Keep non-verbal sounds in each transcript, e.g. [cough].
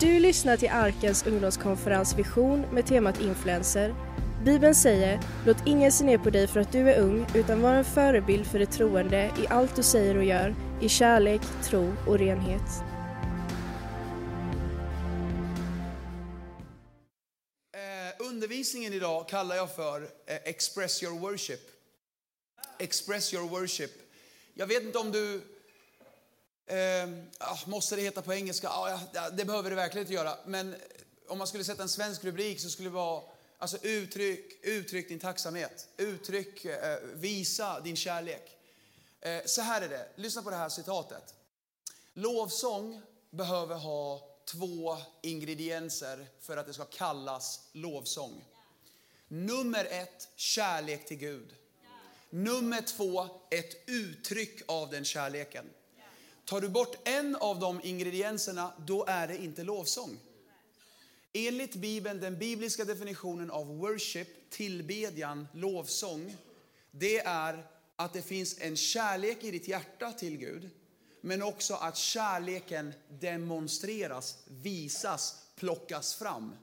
Du lyssnar till Arkens ungdomskonferens Vision med temat influencer. Bibeln säger, låt ingen se ner på dig för att du är ung, utan var en förebild för de troende i allt du säger och gör, i kärlek, tro och renhet. Eh, undervisningen idag kallar jag för eh, Express your worship. Express your worship. Jag vet inte om du... Eh, måste det heta på engelska? Ja, det behöver det verkligen inte göra. Men eh, om man skulle sätta en svensk rubrik så skulle det vara alltså, uttryck, uttryck din tacksamhet. Uttryck, eh, visa din kärlek. Eh, så här är det. Lyssna på det här citatet. Lovsång behöver ha två ingredienser för att det ska kallas lovsång. Nummer ett, kärlek till Gud. Nummer två, ett uttryck av den kärleken. Tar du bort en av de ingredienserna, då är det inte lovsång. Enligt Bibeln, den bibliska definitionen av worship, tillbedjan, lovsång, det är att det finns en kärlek i ditt hjärta till Gud, men också att kärleken demonstreras, visas, plockas fram.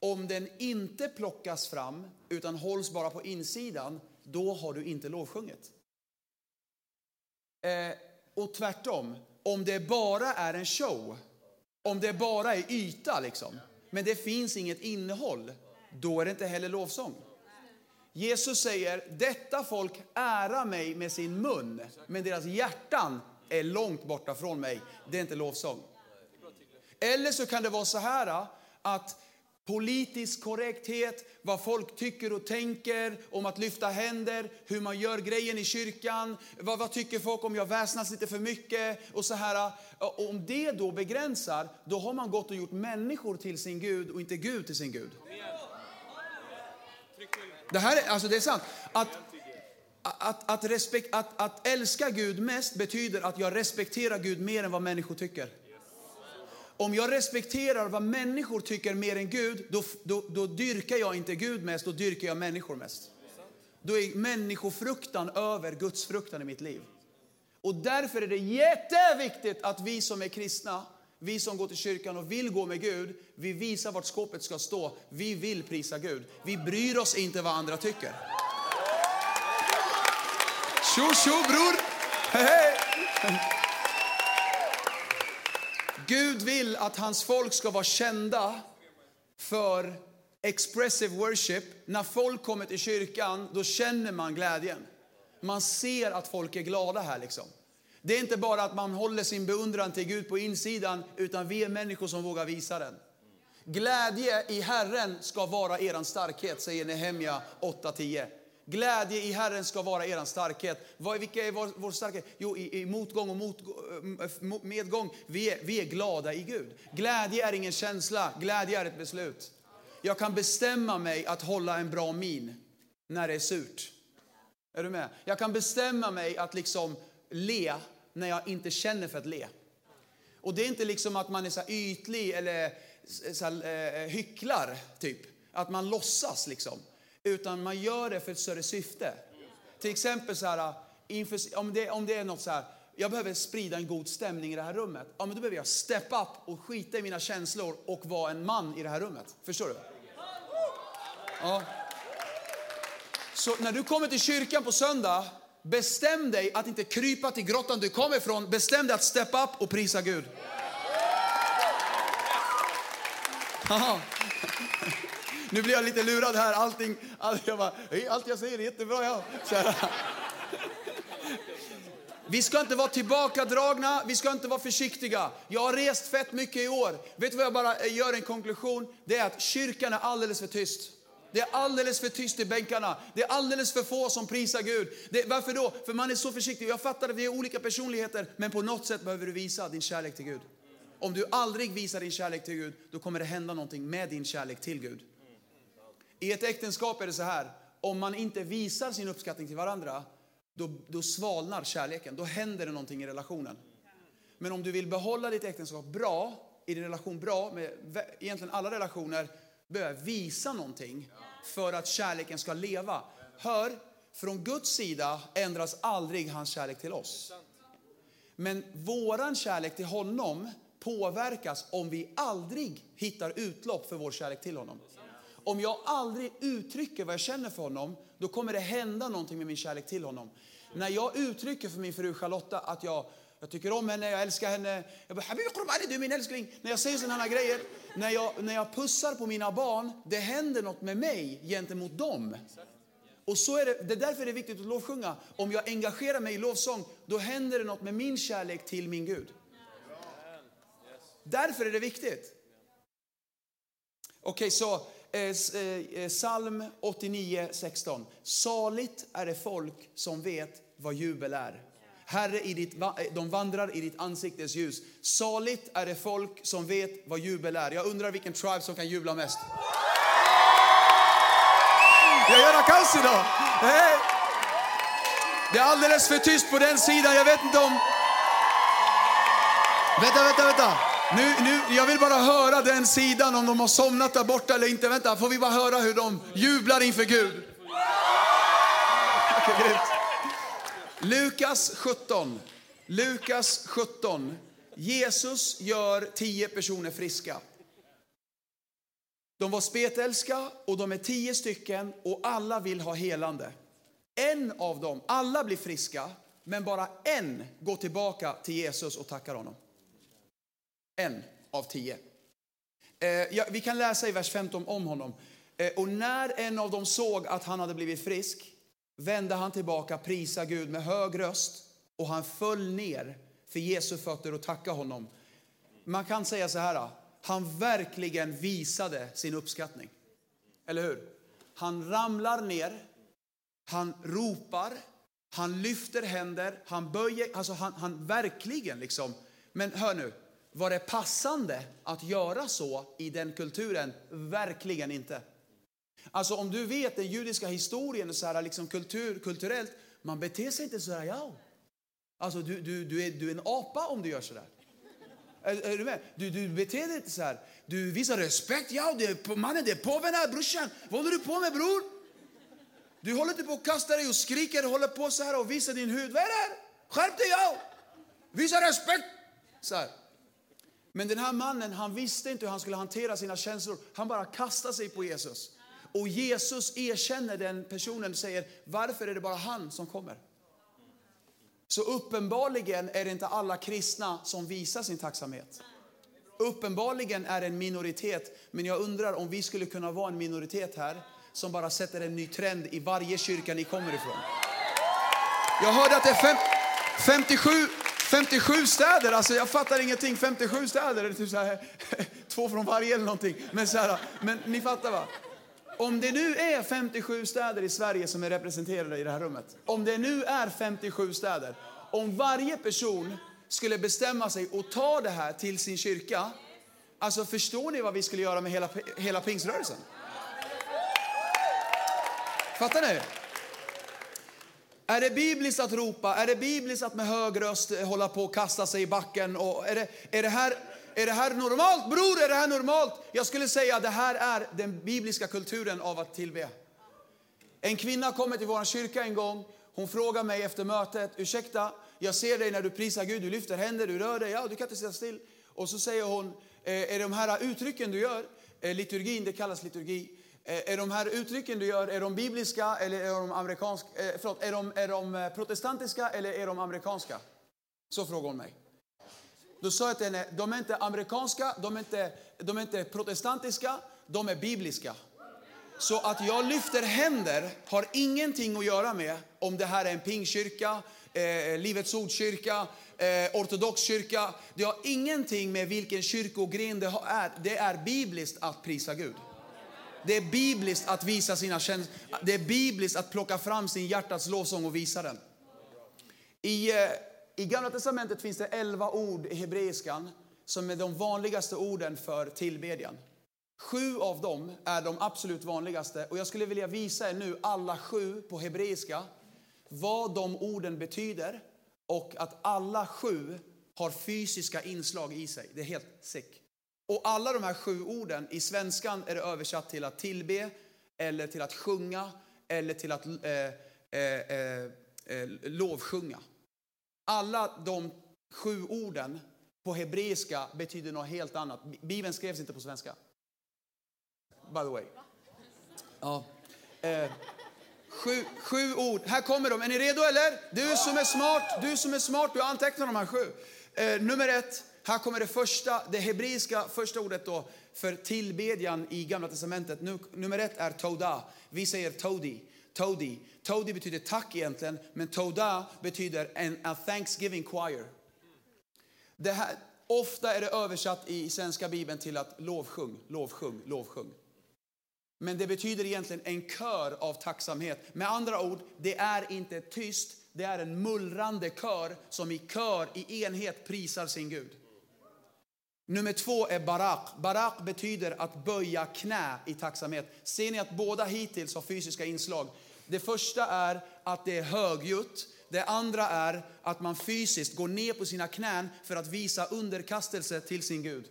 Om den inte plockas fram, utan hålls bara på insidan, då har du inte lovsjungit. Eh, och tvärtom, om det bara är en show, om det bara är yta liksom, men det finns inget innehåll, då är det inte heller lovsång. Jesus säger, detta folk ära mig med sin mun, men deras hjärtan är långt borta från mig. Det är inte lovsång. Eller så kan det vara så här ah, att politisk korrekthet, vad folk tycker och tänker om att lyfta händer, hur man gör grejen i kyrkan, vad, vad tycker folk om jag väsnas lite för mycket och så här. Om det då begränsar, då har man gått och gjort människor till sin Gud och inte Gud till sin Gud. Det här är, alltså det är sant. Att, att, att, respekt, att, att älska Gud mest betyder att jag respekterar Gud mer än vad människor tycker. Om jag respekterar vad människor tycker mer än Gud, då, då, då dyrkar jag inte Gud mest, då dyrkar jag människor mest. Då är människofruktan över gudsfruktan i mitt liv. Och därför är det jätteviktigt att vi som är kristna, vi som går till kyrkan och vill gå med Gud, vi visar vart skåpet ska stå. Vi vill prisa Gud. Vi bryr oss inte vad andra tycker. Tjo tjo bror! Hej! Gud vill att hans folk ska vara kända för expressive worship. När folk kommer till kyrkan, då känner man glädjen. Man ser att folk är glada här liksom. Det är inte bara att man håller sin beundran till Gud på insidan, utan vi är människor som vågar visa den. Glädje i Herren ska vara er starkhet, säger Nehemja 8.10. Glädje i Herren ska vara er starkhet. Vilka är vår, vår starkhet? Jo, i, i motgång och mot, eh, medgång. Vi är, vi är glada i Gud. Glädje är ingen känsla, glädje är ett beslut. Jag kan bestämma mig att hålla en bra min när det är surt. Är du med? Jag kan bestämma mig att liksom le när jag inte känner för att le. Och det är inte liksom att man är så ytlig eller så här, eh, hycklar, typ. Att man låtsas liksom utan man gör det för ett större syfte. Till exempel så här, inför, om, det, om det är något så här, jag behöver sprida en god stämning i det här rummet. Ja, men då behöver jag step up och skita i mina känslor och vara en man i det här rummet. Förstår du? Ja. Så när du kommer till kyrkan på söndag, bestäm dig att inte krypa till grottan du kommer ifrån. Bestäm dig att step up och prisa Gud. Aha. Nu blir jag lite lurad här. Allting, all, jag bara, allt jag säger är jättebra. Ja. Vi ska inte vara tillbakadragna, vi ska inte vara försiktiga. Jag har rest fett mycket i år. Vet du vad jag bara eh, gör en konklusion? Det är att kyrkan är alldeles för tyst. Det är alldeles för tyst i bänkarna. Det är alldeles för få som prisar Gud. Det, varför då? För man är så försiktig. Jag fattar att vi är olika personligheter, men på något sätt behöver du visa din kärlek till Gud. Om du aldrig visar din kärlek till Gud, då kommer det hända någonting med din kärlek till Gud. I ett äktenskap är det så här, om man inte visar sin uppskattning till varandra, då, då svalnar kärleken. Då händer det någonting i relationen. Men om du vill behålla ditt äktenskap bra, i din relation bra, med egentligen alla relationer, behöver visa någonting för att kärleken ska leva. Hör, från Guds sida ändras aldrig hans kärlek till oss. Men våran kärlek till honom påverkas om vi aldrig hittar utlopp för vår kärlek till honom. Om jag aldrig uttrycker vad jag känner för honom, då kommer det hända någonting med min kärlek till honom. När jag uttrycker för min fru Charlotta att jag, jag tycker om henne, jag älskar henne. Jag bara, Habibi du är min älskling. När jag säger sådana här grejer, när jag, när jag pussar på mina barn, det händer något med mig gentemot dem. Och så är det, det är därför det är viktigt att lovsjunga. Om jag engagerar mig i lovsång, då händer det något med min kärlek till min Gud. Därför är det viktigt. Okej, okay, så Eh, eh, eh, psalm 89, 16. Saligt är det folk som vet vad jubel är. Herre, i ditt, de vandrar i ditt ansiktes ljus. Saligt är det folk som vet vad jubel är. Jag undrar vilken tribe som kan jubla mest. Jag gör kaos idag. Hey. Det är alldeles för tyst på den sidan. Jag vet inte om... Vänta, vänta, vänta. Nu, nu, jag vill bara höra den sidan, om de har somnat där borta eller inte. Vänta, får vi bara höra hur de jublar inför Gud? Okay, Lukas 17. Lukas 17. Jesus gör tio personer friska. De var spetälska och de är tio stycken och alla vill ha helande. En av dem, alla blir friska, men bara en går tillbaka till Jesus och tackar honom. En av tio. Eh, ja, vi kan läsa i vers 15 om honom. Eh, och när en av dem såg att han hade blivit frisk vände han tillbaka, prisa Gud med hög röst och han föll ner för Jesu fötter och tackade honom. Man kan säga så här, han verkligen visade sin uppskattning. Eller hur? Han ramlar ner, han ropar, han lyfter händer, han böjer, alltså han, han verkligen liksom. Men hör nu, var det passande att göra så i den kulturen? Verkligen inte. Alltså om du vet den judiska historien, så här, liksom kultur, kulturellt, man beter sig inte så här, ja. Alltså du, du, du, är, du är en apa om du gör så där. Är, är, du med? Du, du beter dig inte så här. Du visar respekt. Ja, det är, mannen, det är påven här, brorsan. Vad håller du på med, bror? Du håller inte på att kasta dig och skriker och håller på så här och visar din hud. Vad är det här? Skärp dig, ja! Visa respekt! Så här. Men den här mannen, han visste inte hur han skulle hantera sina känslor. Han bara kastade sig på Jesus. Och Jesus erkänner den personen och säger, varför är det bara han som kommer? Så uppenbarligen är det inte alla kristna som visar sin tacksamhet. Uppenbarligen är det en minoritet, men jag undrar om vi skulle kunna vara en minoritet här som bara sätter en ny trend i varje kyrka ni kommer ifrån. Jag hörde att det är fem, 57, 57 städer, alltså jag fattar ingenting. 57 städer, det är typ så här, [laughs] två från varje eller någonting. Men, så här, men ni fattar va? Om det nu är 57 städer i Sverige som är representerade i det här rummet. Om det nu är 57 städer. Om varje person skulle bestämma sig och ta det här till sin kyrka. Alltså förstår ni vad vi skulle göra med hela, hela pingsrörelsen? Fattar ni? Är det bibliskt att ropa? Är det bibliskt att med hög röst eh, hålla på och kasta sig i backen? Och är, det, är det här är det här normalt bror? Är det här normalt? Jag skulle säga att det här är den bibliska kulturen av att tillbe. En kvinna kommer till vår kyrka en gång. Hon frågar mig efter mötet, ursäkta, jag ser dig när du prisar Gud, du lyfter händer, du rör dig, ja du kan inte sitta still. Och så säger hon, eh, är är de här uttrycken du gör, eh, liturgin, det kallas liturgi, Eh, är de här uttrycken du gör, är de bibliska eller är de amerikanska, eh, förlåt, är de, är de eh, protestantiska eller är de amerikanska? Så frågade hon mig. Då sa jag till henne, de är inte amerikanska, de är inte, de är inte protestantiska, de är bibliska. Så att jag lyfter händer har ingenting att göra med om det här är en pingkyrka, eh, Livets ordkyrka, eh, ortodox kyrka. Det har ingenting med vilken kyrkogren det är. Det är bibliskt att prisa Gud. Det är bibliskt att visa sina känslor. Det är bibliskt att plocka fram sin hjärtats lovsång och visa den. I eh, i Gamla Testamentet finns det elva ord i hebreiskan som är de vanligaste orden för tillbedjan. Sju av dem är de absolut vanligaste och jag skulle vilja visa er nu alla sju på hebreiska vad de orden betyder och att alla sju har fysiska inslag i sig. Det är helt sick. Och alla de här sju orden, i svenskan är det översatt till att tillbe, eller till att sjunga, eller till att eh, eh, eh, eh lovsjunga. Alla de sju orden på hebreiska betyder något helt annat. Bibeln skrevs inte på svenska. By the way. Ja. Eh, sju, sju ord. Här kommer de. Är ni redo eller? Du som är smart, du som är smart, du antecknar de här sju. Eh, nummer ett, här kommer det första, det hebreiska första ordet då för tillbedjan i Gamla Testamentet. nummer ett är toda. Vi säger todi. Todi. Todi betyder tack egentligen, men toda betyder en a thanksgiving choir. Det här, ofta är det översatt i svenska bibeln till att lovsjung, lovsjung, lovsjung. Men det betyder egentligen en kör av tacksamhet. Med andra ord, det är inte tyst, det är en mullrande kör som i kör, i enhet prisar sin Gud. Nummer två är barak. Barak betyder att böja knä i tacksamhet. Ser ni att båda hittills har fysiska inslag? Det första är att det är högljutt. Det andra är att man fysiskt går ner på sina knän för att visa underkastelse till sin Gud.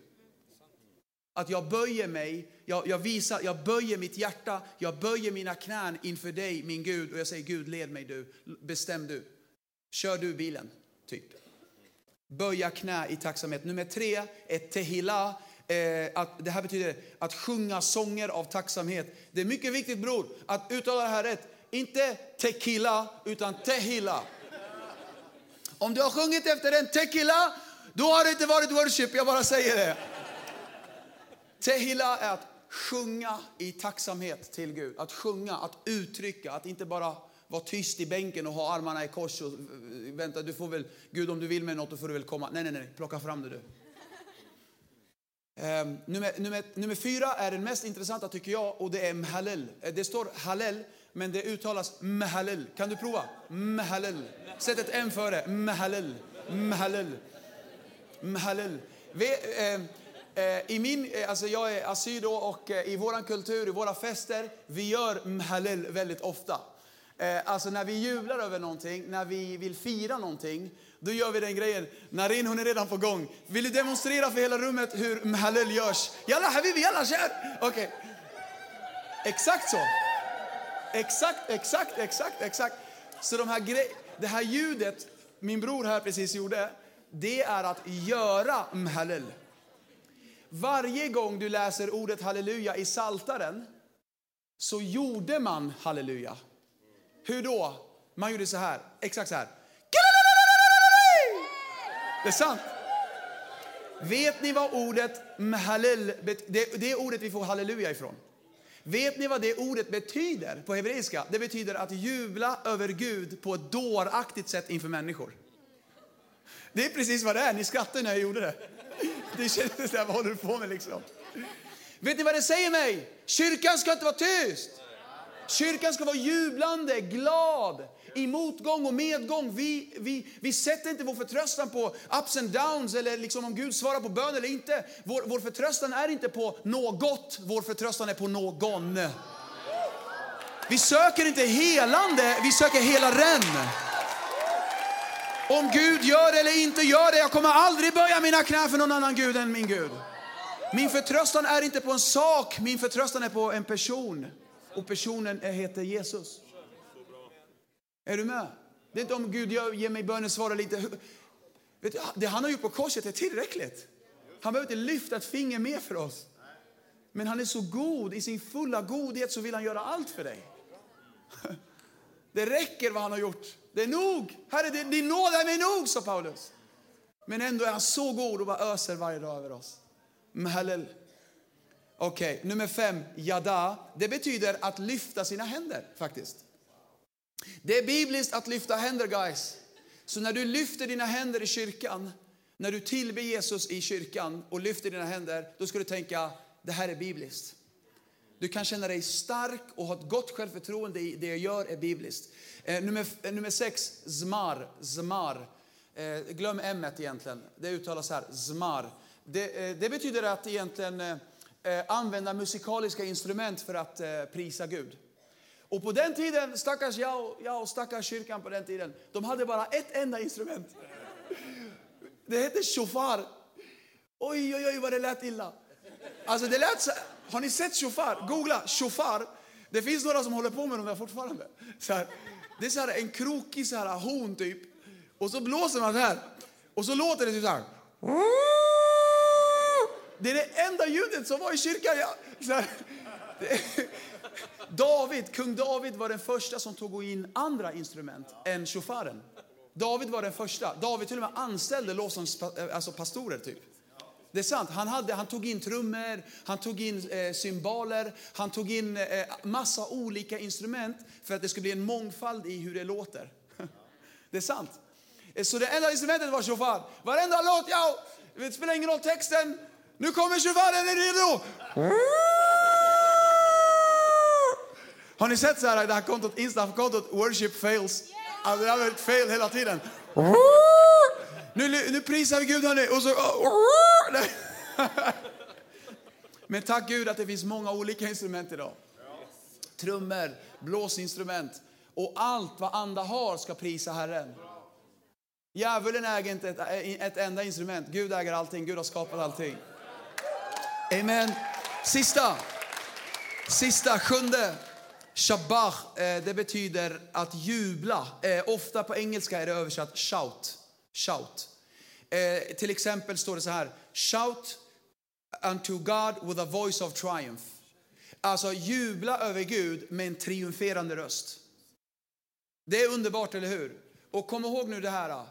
Att jag böjer mig, jag, jag, visar, jag böjer mitt hjärta, jag böjer mina knän inför dig min Gud och jag säger Gud led mig du, bestäm du. Kör du bilen, typ. Böja knä i tacksamhet. Nummer tre är tehila. Eh, att det här betyder att sjunga sånger av tacksamhet. Det är mycket viktigt bror att uttala det här rätt. Inte tequila, utan tehila. Om du har sjungit efter en tequila, då har det inte varit worship, jag bara säger det. Tehila är att sjunga i tacksamhet till Gud. Att sjunga, att uttrycka, att inte bara vara tyst i bänken och ha armarna i kors och eh, vänta, du får väl, Gud om du vill med något då får du väl komma. Nej, nej, nej, plocka fram det du. Um, nummer, nummer, nummer fyra är den mest intressanta tycker jag och det är mhalel. Eh, det står halel men det uttalas mhalel. Kan du prova? Mhalel. Sätt ett M före. Mhalel. Mhalel. Mhalel. Vi, eh, Eh, I min, alltså jag är asyl, och eh, i vår kultur, i våra fester, vi gör mhalel väldigt ofta. Eh, alltså när vi jublar över någonting, när vi vill fira någonting, då gör vi den grejen. Narin hon är redan på gång. Vill du demonstrera för hela rummet hur halal görs? Jalla habibi, jalla kör! Okej. Okay. Exakt så. Exakt, exakt, exakt, exakt. Så de här gre- det här ljudet min bror här precis gjorde, det är att göra mhalel. Varje gång du läser ordet halleluja i Saltaren så gjorde man halleluja. Hur då? Man gjorde så här, exakt så här. Det är sant. Vet ni vad ordet hallel, det, det är ordet vi får halleluja ifrån. Vet ni vad det ordet betyder på hebreiska? Det betyder att jubla över Gud på ett dåraktigt sätt inför människor. Det är precis vad det är. Ni skrattade när jag gjorde det. Det kändes där, vad håller du på med liksom? Vet ni vad det säger mig? Kyrkan ska inte vara tyst. Kyrkan ska vara jublande, glad i motgång och medgång. Vi, vi, vi sätter inte vår förtröstan på ups and downs eller liksom om Gud svarar på bön eller inte. Vår, vår förtröstan är inte på något, vår förtröstan är på någon. Vi söker inte helande, vi söker hela ren. Om Gud gör det eller inte gör det, jag kommer aldrig böja mina knän för någon annan Gud än min Gud. Min förtröstan är inte på en sak, min förtröstan är på en person. Och personen heter Jesus. Är du med? Det är inte om Gud ger mig bönesvar eller inte. Vet du, det han har gjort på korset är tillräckligt. Han behöver inte lyfta ett finger mer för oss. Men han är så god, i sin fulla godhet så vill han göra allt för dig. [laughs] Det räcker vad han har gjort. Det är nog. Herre, din nåd är mig nog, sa Paulus. Men ändå är han så god och bara öser varje dag över oss. Mhalel. Okej, okay, nummer fem, yada. Det betyder att lyfta sina händer faktiskt. Det är bibliskt att lyfta händer guys. Så när du lyfter dina händer i kyrkan, när du tillber Jesus i kyrkan och lyfter dina händer, då ska du tänka, det här är bibliskt. Du kan känna dig stark och ha ett gott självförtroende i det jag gör är bibliskt. Eh, nummer, eh, nummer sex, zmar. zmar. Eh, glöm m egentligen. Det uttalas här, zmar. Det, eh, det betyder att egentligen eh, Eh, använda musikaliska instrument för att eh, prisa Gud. Och på den tiden, stackars jag, jag och stackars kyrkan på den tiden, de hade bara ett enda instrument. [laughs] Det hette shofar. Oj, oj, oj vad det lät illa. Alltså det lät så, har ni sett shofar? Googla shofar. Det finns några som håller på med dem där fortfarande. Så här, det är så här, en krokig så här, horn typ. Och så blåser man så här. Och så låter det typ så här. Det är det enda ljudet som var i kyrkan. Ja, så här, [laughs] David, kung David var den första som tog in andra instrument än shofaren. David var den första. David till och med anställde lovsångs, eh, alltså pastorer typ. Det är sant. Han, hade, han tog in trummor, han tog in eh, cymbaler, han tog in eh, massa olika instrument för att det skulle bli en mångfald i hur det låter. [laughs] Det är sant. Eh, så det enda instrumentet var shofar. Varenda låt, ja, det spelar ingen roll texten. Nu kommer shofaren, är ni redo? Har ni sett så här, det här kontot, Insta-kontot Worship Fails? Alltså det har varit fail hela tiden. Nu, nu prisar vi Gud hörni. Och så. [laughs] Men tack Gud att det finns många olika instrument idag. Trummor, blåsinstrument och allt vad andra har ska prisa Herren. Djävulen äger inte ett, ett enda instrument. Gud äger allting. Gud har skapat allting. Amen. Sista. Sista, sjunde. Shabach, eh, det betyder att jubla. Eh, ofta på engelska är det översatt shout. Shout. Eh, till exempel står det så här. Shout unto God with a voice of triumph. Alltså jubla över Gud med en triumferande röst. Det är underbart, eller hur? Och kom ihåg nu det här.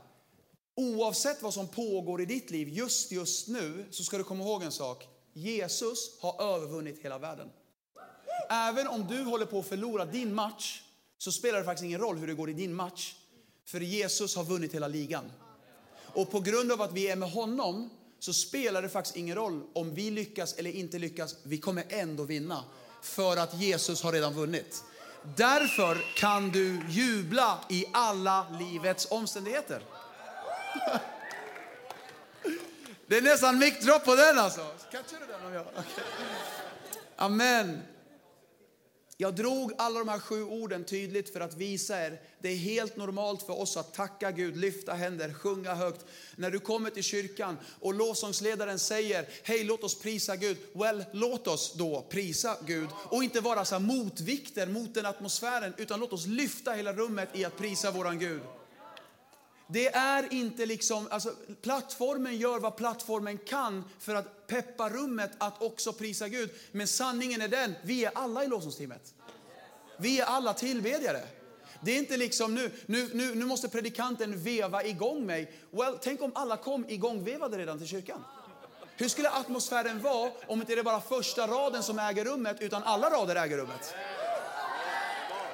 Oavsett vad som pågår i ditt liv just just nu så ska du komma ihåg en sak. Jesus har övervunnit hela världen. Även om du håller på att förlora din match så spelar det faktiskt ingen roll hur det går i din match. För Jesus har vunnit hela ligan. Och på grund av att vi är med honom så spelar det faktiskt ingen roll om vi lyckas eller inte lyckas. Vi kommer ändå vinna. För att Jesus har redan vunnit. Därför kan du jubla i alla livets omständigheter. [laughs] Det är nästan mickdropp på den alltså. Catchar du den om jag? Okay. Amen. Jag drog alla de här sju orden tydligt för att visa er, det är helt normalt för oss att tacka Gud, lyfta händer, sjunga högt. När du kommer till kyrkan och lovsångsledaren säger, hej låt oss prisa Gud. Well, låt oss då prisa Gud och inte vara så motvikter mot den atmosfären, utan låt oss lyfta hela rummet i att prisa våran Gud. Det är inte liksom, alltså plattformen gör vad plattformen kan för att peppa rummet att också prisa Gud. Men sanningen är den, vi är alla i lovsångsteamet. Vi är alla tillbedjare. Det är inte liksom nu, nu, nu, nu måste predikanten veva igång mig. Well, tänk om alla kom igångvevade redan till kyrkan. Hur skulle atmosfären vara om inte det bara första raden som äger rummet utan alla rader äger rummet?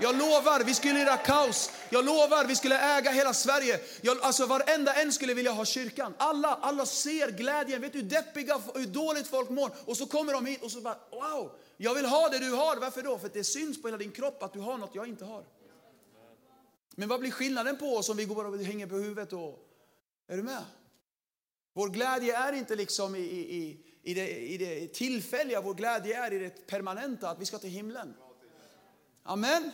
Jag lovar, vi skulle göra kaos. Jag lovar, vi skulle äga hela Sverige. Jag, alltså varenda en skulle vilja ha kyrkan. Alla, alla ser glädjen. Vet du hur deppiga, hur dåligt folk mår? Och så kommer de hit och så bara, wow, jag vill ha det du har. Varför då? För att det syns på hela din kropp att du har något jag inte har. Men vad blir skillnaden på oss om vi går bara och hänger på huvudet och, är du med? Vår glädje är inte liksom i, i, i, det, i det tillfälliga, vår glädje är i det permanenta, att vi ska till himlen. Amen.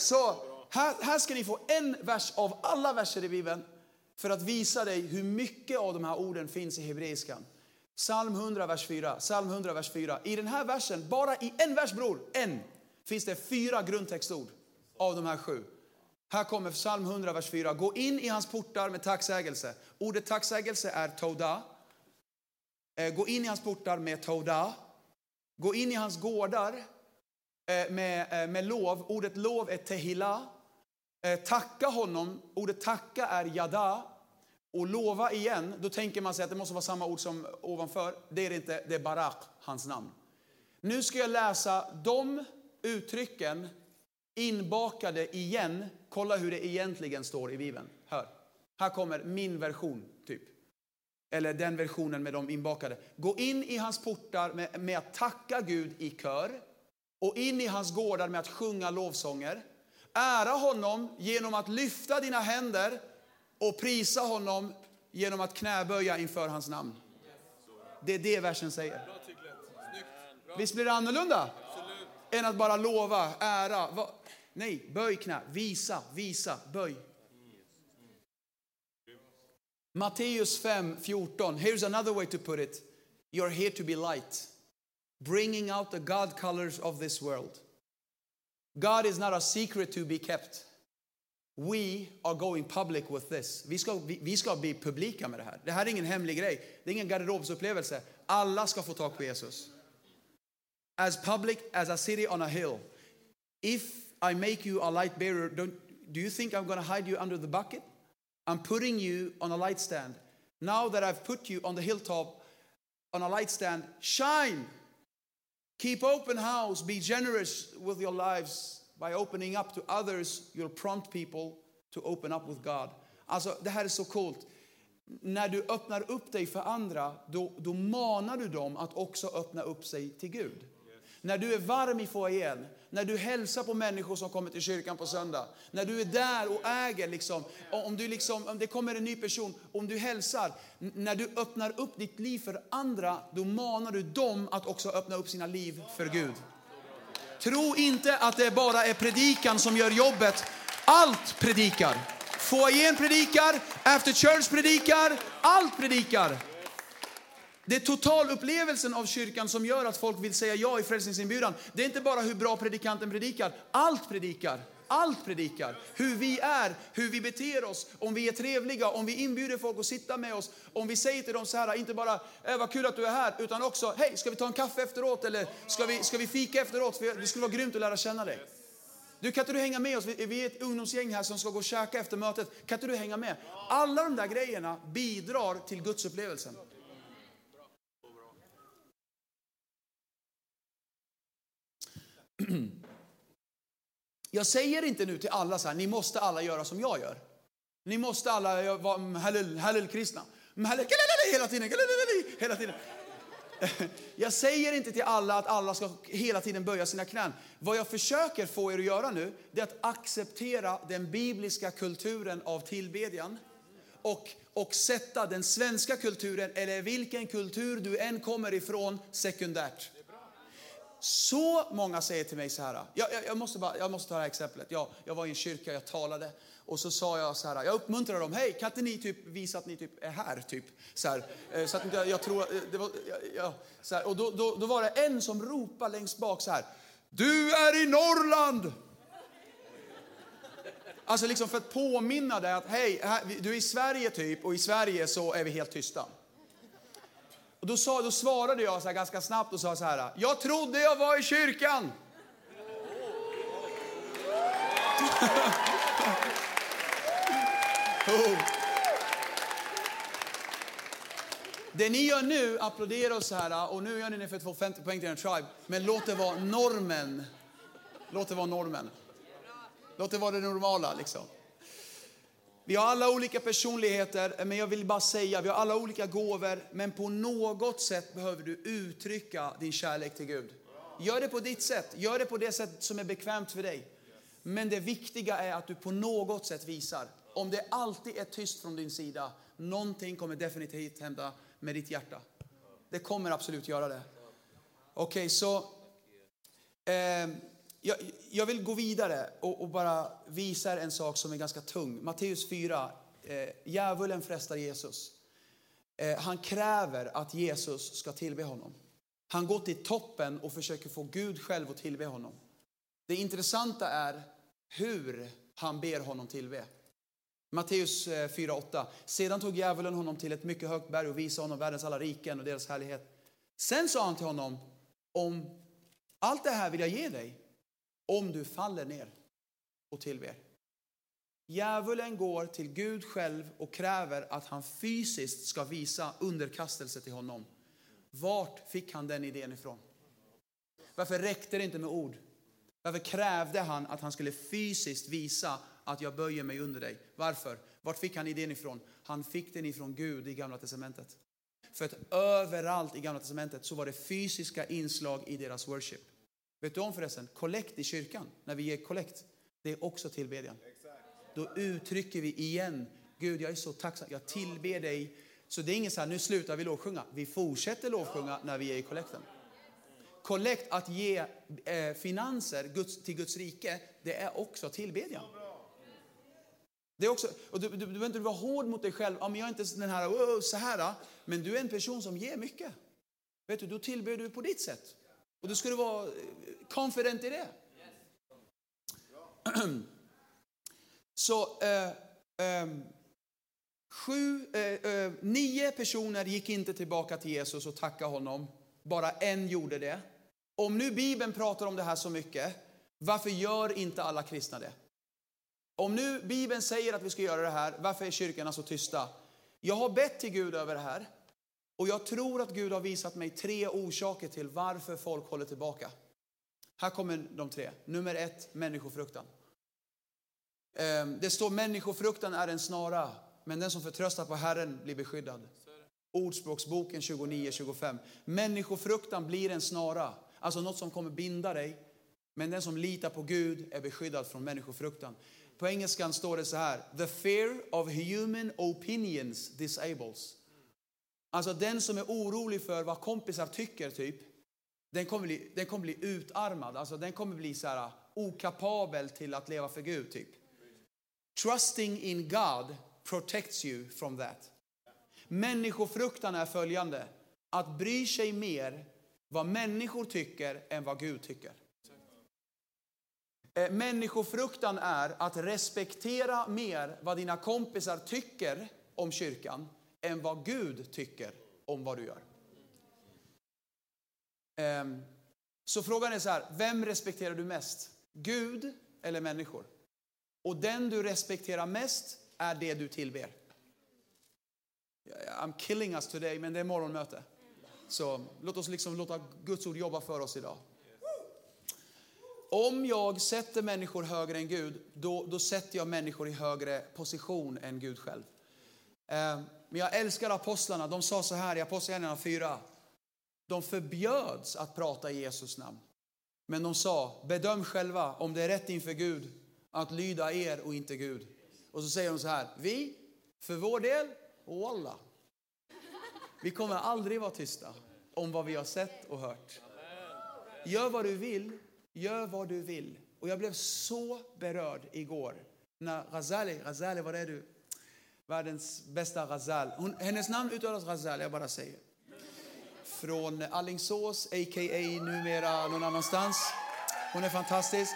Så här, här ska ni få en vers av alla verser i Bibeln för att visa dig hur mycket av de här orden finns i hebreiskan. Psalm 100, vers 4. Psalm 100, vers 4. I den här versen, bara i en vers bror, en, finns det fyra grundtextord av de här sju. Här kommer psalm 100, vers 4. Gå in i hans portar med tacksägelse. Ordet tacksägelse är toda. Eh, gå in i hans portar med toda. Gå in i hans gårdar Eh, med, eh, med lov. Ordet lov är tehila. Eh, tacka honom. Ordet tacka är yada. Och lova igen, då tänker man sig att det måste vara samma ord som ovanför. Det är det inte, det är barak, hans namn. Nu ska jag läsa de uttrycken inbakade igen. Kolla hur det egentligen står i Bibeln. Hör. Här kommer min version, typ. Eller den versionen med de inbakade. Gå in i hans portar med, med att tacka Gud i kör. Och in i hans gårdar med att sjunga lovsånger. Ära honom genom att lyfta dina händer och prisa honom genom att knäböja inför hans namn. Det är det versen säger. Visst blir det annorlunda? Än att bara lova, ära. Nej, böj knä, visa, visa, böj. Matteus 5, 14. Here's another way to put it. You're here to be light. Bringing out the God colors of this world. God is not a secret to be kept. We are going public with this. Vi ska, vi, vi ska bli publika med det här. Det här är ingen hemlig grej. Det är ingen garderobsupplevelse. Alla ska få tag på Jesus. As public as a city on a hill. If I make you a light bearer, don't, do you think I'm going to hide you under the bucket? I'm putting you on a light stand. Now that I've put you on the hilltop, on a light stand, shine. Keep open house. Be generous with your lives. By opening up to others, you'll prompt people to open up with God. Alltså, det här är så coolt. När du öppnar upp dig för andra, då, då manar du dem att också öppna upp sig till Gud. Yes. När du är varm i foajén, när du hälsar på människor som kommer till kyrkan på söndag, när du är där och äger, liksom, om, du liksom, om det kommer en ny person, om du hälsar, när du öppnar upp ditt liv för andra, då manar du dem att också öppna upp sina liv för Gud. Tro inte att det bara är predikan som gör jobbet. Allt predikar. Foajén predikar, after church predikar, allt predikar. Det är totalupplevelsen av kyrkan som gör att folk vill säga ja i frälsningsinbjudan. Det är inte bara hur bra predikanten predikar, allt predikar. Allt predikar. Hur vi är, hur vi beter oss, om vi är trevliga, om vi inbjuder folk att sitta med oss, om vi säger till dem så här, inte bara äh, vad kul att du är här, utan också hej, ska vi ta en kaffe efteråt eller ska vi, ska vi fika efteråt? För Det skulle vara grymt att lära känna dig. Du, kan inte du hänga med oss? Vi är ett ungdomsgäng här som ska gå och käka efter mötet. Kan inte du hänga med? Alla de där grejerna bidrar till Guds upplevelsen. [clears throat] Jag säger inte nu till alla så här, ni måste alla göra som jag gör. Ni måste alla vara mm, hallel-kristna. Mm, hela tiden, hela tiden. [laughs] Jag säger inte till alla att alla ska hela tiden böja sina knän. Vad jag försöker få er att göra nu, det är att acceptera den bibliska kulturen av tillbedjan. Och, och sätta den svenska kulturen, eller vilken kultur du än kommer ifrån, sekundärt. Så många säger till mig så här, jag, jag, jag måste, bara, jag måste ta det här exemplet. Jag, jag var i en kyrka, jag talade och så sa jag så här, jag uppmuntrade dem, hej kan inte ni typ visa att ni typ är här? Typ. Så, här, eh, så att jag, jag tror, eh, det var, ja, så här, och då, då, då var det en som ropade längst bak så här, du är i Norrland! Alltså liksom för att påminna dig att hej, du är i Sverige typ och i Sverige så är vi helt tysta. Och då, sa, då svarade jag så här ganska snabbt och sa så här, jag trodde jag var i kyrkan. [laughs] oh. Det ni gör nu, applådera oss här, och nu gör ni det för att få 50 poäng till en tribe, men låt det vara normen. Låt det vara normen. Låt det vara det normala liksom. Vi har alla olika personligheter, men jag vill bara säga, vi har alla olika gåvor, men på något sätt behöver du uttrycka din kärlek till Gud. Gör det på ditt sätt, gör det på det sätt som är bekvämt för dig. Men det viktiga är att du på något sätt visar. Om det alltid är tyst från din sida, någonting kommer definitivt hända med ditt hjärta. Det kommer absolut göra det. Okej, okay, så eh, jag, jag, vill gå vidare och, och, bara visa er en sak som är ganska tung. Matteus 4, eh, djävulen frestar Jesus. Eh, han kräver att Jesus ska tillbe honom. Han går till toppen och försöker få Gud själv att tillbe honom. Det intressanta är hur han ber honom tillbe. Matteus eh, 4.8. Sedan tog djävulen honom till ett mycket högt berg och visade honom världens alla riken och deras härlighet. Sen sa han till honom, om allt det här vill jag ge dig, om du faller ner och tillber. Djävulen går till Gud själv och kräver att han fysiskt ska visa underkastelse till honom. Vart fick han den idén ifrån? Varför räckte det inte med ord? Varför krävde han att han skulle fysiskt visa att jag böjer mig under dig? Varför? Vart fick han idén ifrån? Han fick den ifrån Gud i Gamla Testamentet. För att överallt i Gamla Testamentet så var det fysiska inslag i deras worship. Vet du om förresten, kollekt i kyrkan, när vi ger kollekt, det är också tillbedjan. Då uttrycker vi igen, Gud jag är så tacksam, jag tillber dig. Så det är inget så här, nu slutar vi lovsjunga. Vi fortsätter lovsjunga när vi ger i kollekten. Kollekt, att ge eh, finanser Guds, till Guds rike, det är också tillbedjan. Det är också, och du, du, du behöver inte vara hård mot dig själv. Ja, men jag är inte den här, oh, så här. Men du är en person som ger mycket. Vet du, då tillber du på ditt sätt. Och du skulle vara eh, confident i det. [clears throat] Så eh, eh, sju, eh, eh, nio personer gick inte tillbaka till Jesus och tackade honom. Bara en gjorde det. Om nu Bibeln pratar om det här så mycket, varför gör inte alla kristna det? Om nu Bibeln säger att vi ska göra det här, varför är kyrkorna så tysta? Jag har bett till Gud över det här och jag tror att Gud har visat mig tre orsaker till varför folk håller tillbaka. Här kommer de tre. Nummer ett, människofruktan. Ehm, det står människofruktan är en snara, men den som förtröstar på Herren blir beskyddad. Ordspråksboken 29-25. Människofruktan blir en snara, alltså något som kommer binda dig. Men den som litar på Gud är beskyddad från människofruktan. På engelskan står det så här. The fear of human opinions disables. Alltså den som är orolig för vad kompisar tycker typ. Den kommer bli, den kommer bli utarmad. Alltså den kommer bli så här okapabel till att leva för Gud typ. Trusting in God protects you from that. Människofruktan är följande. Att bry sig mer vad människor tycker än vad Gud tycker. Eh, människofruktan är att respektera mer vad dina kompisar tycker om kyrkan än vad Gud tycker om vad du gör. Ehm, så frågan är så här, vem respekterar du mest? Gud eller människor? Och den du respekterar mest är det du tillber. I'm killing us today, men det är morgonmöte. Så låt oss liksom låta Guds ord jobba för oss idag. Om jag sätter människor högre än Gud, då, då sätter jag människor i högre position än Gud själv. Ehm, men jag älskar apostlarna. De sa så här i Apostlagärningarna 4. De förbjöds att prata i Jesus namn. Men de sa, bedöm själva om det är rätt inför Gud att lyda er och inte Gud. Och så säger de så här, vi, för vår del, walla. Vi kommer aldrig vara tysta om vad vi har sett och hört. Gör vad du vill, Gör vad du vill. Och jag blev så berörd igår när Razali, Razali var är du? Världens bästa Ghazal. Hon, hennes namn uttalas Ghazal, jag bara säger. Från Allingsås, a.k.a. numera någon annanstans. Hon är fantastisk.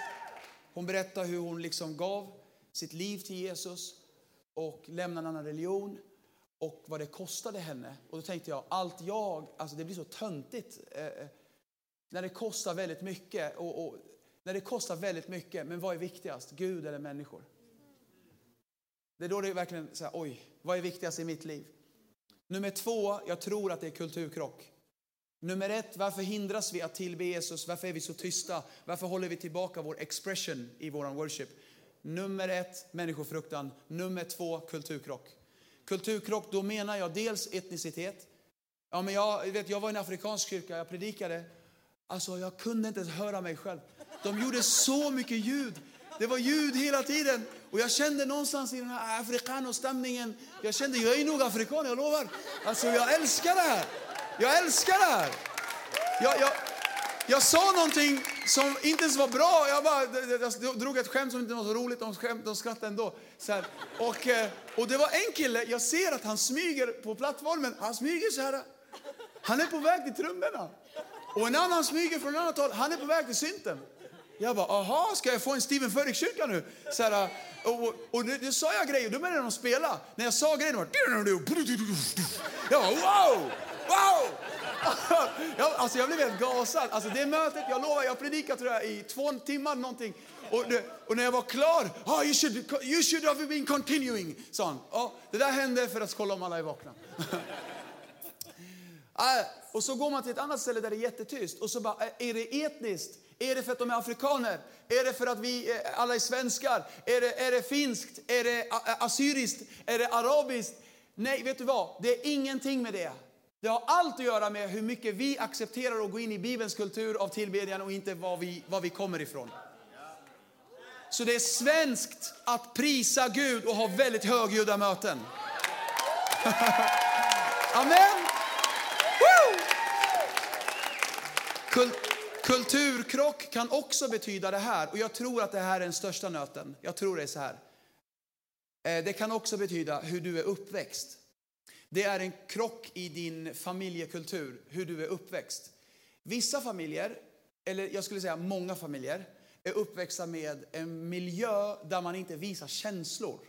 Hon berättar hur hon liksom gav sitt liv till Jesus och lämnade en annan religion och vad det kostade henne. Och då tänkte jag, allt jag, alltså det blir så töntigt. Eh, eh när det kostar väldigt mycket. Och, och, när det kostar väldigt mycket, men vad är viktigast? Gud eller människor? Det är då det är verkligen så här, oj, vad är viktigast i mitt liv? Nummer två, jag tror att det är kulturkrock. Nummer ett, varför hindras vi att tillbe Jesus? Varför är vi så tysta? Varför håller vi tillbaka vår expression i vår worship? Nummer ett, människofruktan. Nummer två, kulturkrock. Kulturkrock, då menar jag dels etnicitet. Ja, men jag, vet, jag var i en afrikansk kyrka, jag predikade Alltså jag kunde inte ens höra mig själv. De gjorde så mycket ljud. Det var ljud hela tiden. Och jag kände någonstans i den här afrikanostämningen, jag kände jag är nog afrikan, jag lovar. Alltså jag älskar det här. Jag älskar det här. Jag, jag, jag sa någonting som inte ens var bra. Jag, bara, jag drog ett skämt som inte var så roligt. De, skämt, de skrattade ändå. Så här. Och, eh, och det var en kille, jag ser att han smyger på plattformen. Han smyger så här. Han är på väg till trummorna. Och en annan smyger från annat håll, han är på väg till synten. Jag bara, aha, ska jag få en Steven Furtick-kyrka nu? Så här, och, och, nu, nu, sa jag grejer, då började de spela. När jag sa grejer, var Jag bara, wow, wow! [laughs] jag, alltså jag blev helt gasad. Alltså det mötet, jag lovar, jag predikat tror jag, i två timmar någonting. Och, och, när jag var klar, oh, you, should, you should have been continuing, sa han. Oh, det där hände för att kolla om alla är vakna. [laughs] Ah, och så går man till ett annat ställe där det är jättetyst och så bara, är det etniskt? Är det för att de är afrikaner? Är det för att vi eh, alla är svenskar? Är det, är det finskt? Är det assyriskt? Är det arabiskt? Nej, vet du vad? Det är ingenting med det. Det har allt att göra med hur mycket vi accepterar att gå in i Bibelns kultur av tillbedjan och inte var vi, var vi kommer ifrån. Så det är svenskt att prisa Gud och ha väldigt högljudda möten. [laughs] Amen. Kul kulturkrock kan också betyda det här, och jag tror att det här är den största nöten. Jag tror det är så här. Eh, det kan också betyda hur du är uppväxt. Det är en krock i din familjekultur, hur du är uppväxt. Vissa familjer, eller jag skulle säga många familjer, är uppväxta med en miljö där man inte visar känslor.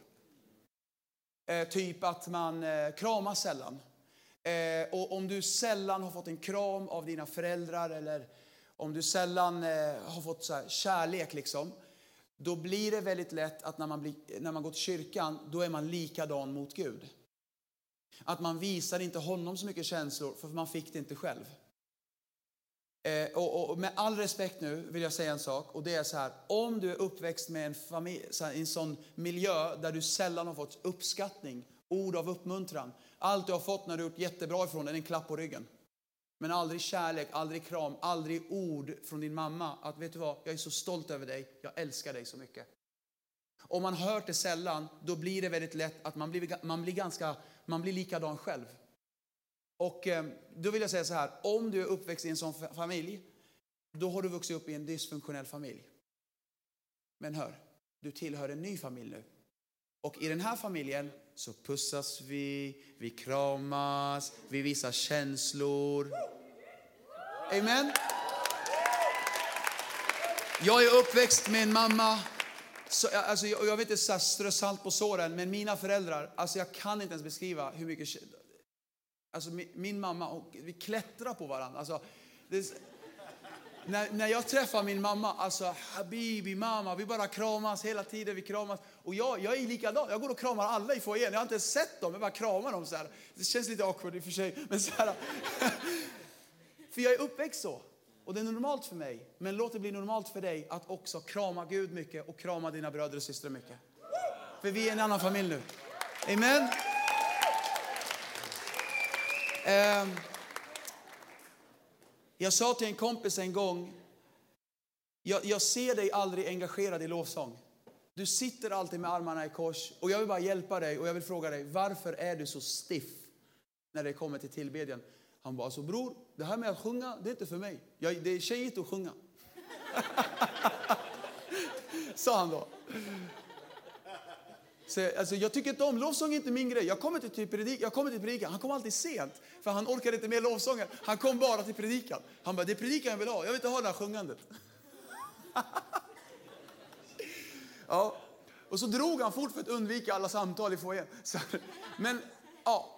Eh, typ att man eh, kramar sällan. Och om du sällan har fått en kram av dina föräldrar eller om du sällan eh, har fått så här, kärlek, liksom, då blir det väldigt lätt att när man, blir, när man går till kyrkan, då är man likadan mot Gud. Att man visar inte honom så mycket känslor, för man fick det inte själv. Eh, och, och, med all respekt nu vill jag säga en sak, och det är så här, om du är uppväxt med en, familj, här, en sån miljö där du sällan har fått uppskattning, ord av uppmuntran, allt du har fått när du gjort jättebra ifrån är en klapp på ryggen. Men aldrig kärlek, aldrig kram, aldrig ord från din mamma. Att vet du vad, jag är så stolt över dig, jag älskar dig så mycket. Om man hör det sällan, då blir det väldigt lätt att man blir, man blir, ganska, man blir likadan själv. Och eh, då vill jag säga så här, om du är uppväxt i en sån familj, då har du vuxit upp i en dysfunktionell familj. Men hör, du tillhör en ny familj nu. Och i den här familjen så pussas vi, vi kramas, vi visar känslor. Amen. Jag är uppväxt med en mamma, så, alltså, jag, jag vill inte strö salt på såren, men mina föräldrar, alltså jag kan inte ens beskriva hur mycket... Alltså min, min mamma, och vi klättrar på varandra. Alltså, det, när, när jag träffar min mamma, alltså habibi, mamma, vi bara kramas hela tiden, vi kramas. Och jag, jag är likadan, jag går och kramar alla i foajén. Jag har inte ens sett dem, jag bara kramar dem så här. Det känns lite awkward i och för sig, men så här. [laughs] för jag är uppväxt så. Och det är normalt för mig. Men låt det bli normalt för dig att också krama Gud mycket och krama dina bröder och systrar mycket. För vi är en annan familj nu. Amen. Um, jag sa till en kompis en gång, jag, jag ser dig aldrig engagerad i lovsång. Du sitter alltid med armarna i kors och jag vill bara hjälpa dig och jag vill fråga dig, varför är du så stiff när det kommer till tillbedjan? Han bara, alltså bror, det här med att sjunga, det är inte för mig. Jag, det är tjejigt att sjunga. [laughs] Sa han då. Så, alltså, jag tycker inte om lovsång, är inte min grej. Jag kommer till, predik, jag kommer till predikan, han kom alltid sent. För han orkade inte med lovsången. Han kom bara till predikan. Han bara, det är predikan jag vill ha, jag vill inte ha det här sjungandet. [laughs] ja. Och så drog han fort för att undvika alla samtal i foajén. Men ja,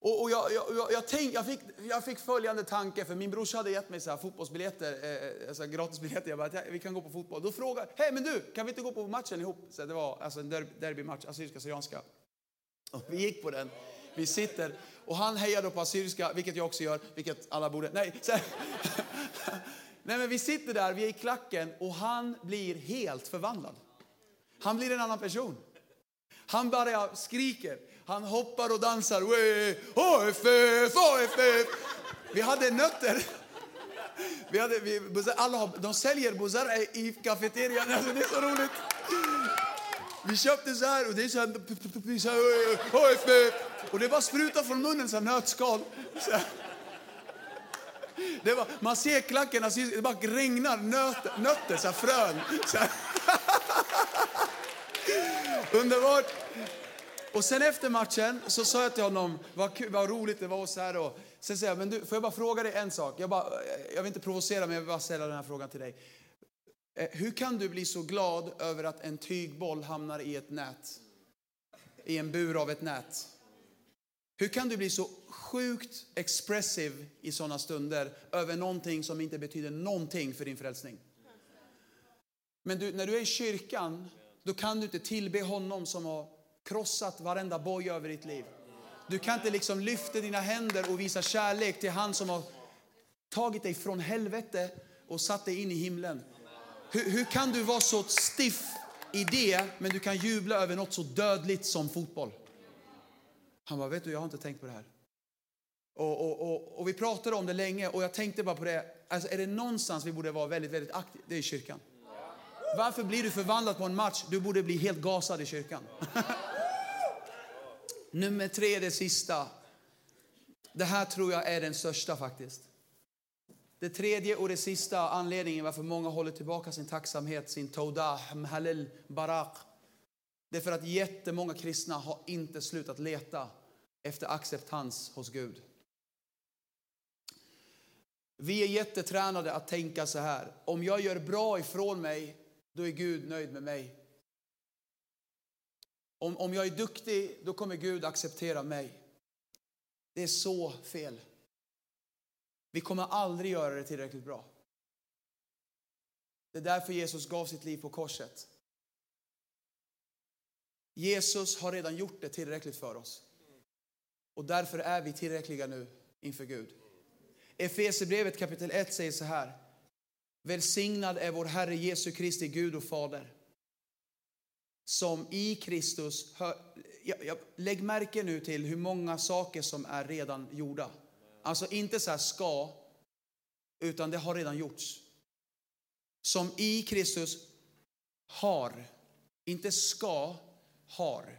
och, och jag, jag, jag, tänk, jag, fick, jag fick följande tanke, för min brorsa hade gett mig så här fotbollsbiljetter, eh, alltså gratisbiljetter. Jag bara, vi kan gå på fotboll. Då frågade hej men du, kan vi inte gå på matchen ihop? Så det var alltså en derbymatch, assyriska-syrianska. Och vi gick på den. Vi sitter och han hejade på assyriska, vilket jag också gör, vilket alla borde. Nej, så, [laughs] nej men vi sitter där, vi är i klacken och han blir helt förvandlad. Han blir en annan person. Han bara skriker. Han hoppar och dansar. HFF, HFF. Vi hade nötter. Vi hade, vi, alla har, de säljer buzar i kafeterian. Alltså, [laughs] det är så roligt. Vi köpte så här och det är så här, så här Och det bara sprutar från munnen, så här nötskal. Så här. Det var, man ser klacken, alltså, det bara regnar nöt, nötter så här, frön. Så här. [laughs] Underbart! Och sen efter matchen så sa jag till honom, vad, kul, vad roligt det var och så här. Och sen säger jag, men du, får jag bara fråga dig en sak? Jag, bara, eh, jag vill inte provocera, men jag vill bara ställa den här frågan till dig. Eh, hur kan du bli så glad över att en tygboll hamnar i ett nät? I en bur av ett nät? Hur kan du bli så sjukt expressiv i sådana stunder över någonting som inte betyder någonting för din frälsning? Men du, när du är i kyrkan, då kan du inte tillbe honom som har krossat varenda boj över ditt liv. Du kan inte liksom lyfta dina händer och visa kärlek till han som har tagit dig från helvete och satt dig in i himlen. Hur, hur kan du vara så stiff i det, men du kan jubla över något så dödligt som fotboll? Han bara, vet du, jag har inte tänkt på det här. Och, och, och, och vi pratade om det länge och jag tänkte bara på det, alltså är det någonstans vi borde vara väldigt, väldigt aktiva, det är i kyrkan. Varför blir du förvandlad på en match? Du borde bli helt gasad i kyrkan. [laughs] Nummer tre, det sista. Det här tror jag är den största faktiskt. Det tredje och det sista anledningen varför många håller tillbaka sin tacksamhet, sin tawdah, halil, barak. Det är för att jättemånga kristna har inte slutat leta efter acceptans hos Gud. Vi är jättetränade att tänka så här. Om jag gör bra ifrån mig, då är Gud nöjd med mig. Om, om jag är duktig, då kommer Gud acceptera mig. Det är så fel. Vi kommer aldrig göra det tillräckligt bra. Det är därför Jesus gav sitt liv på korset. Jesus har redan gjort det tillräckligt för oss. Och därför är vi tillräckliga nu inför Gud. Efesierbrevet kapitel 1 säger så här. Välsignad är vår Herre Jesu Kristi Gud och Fader. Som i Kristus, hör, jag, jag, lägg märke nu till hur många saker som är redan gjorda. Alltså inte så här ska, utan det har redan gjorts. Som i Kristus har, inte ska, har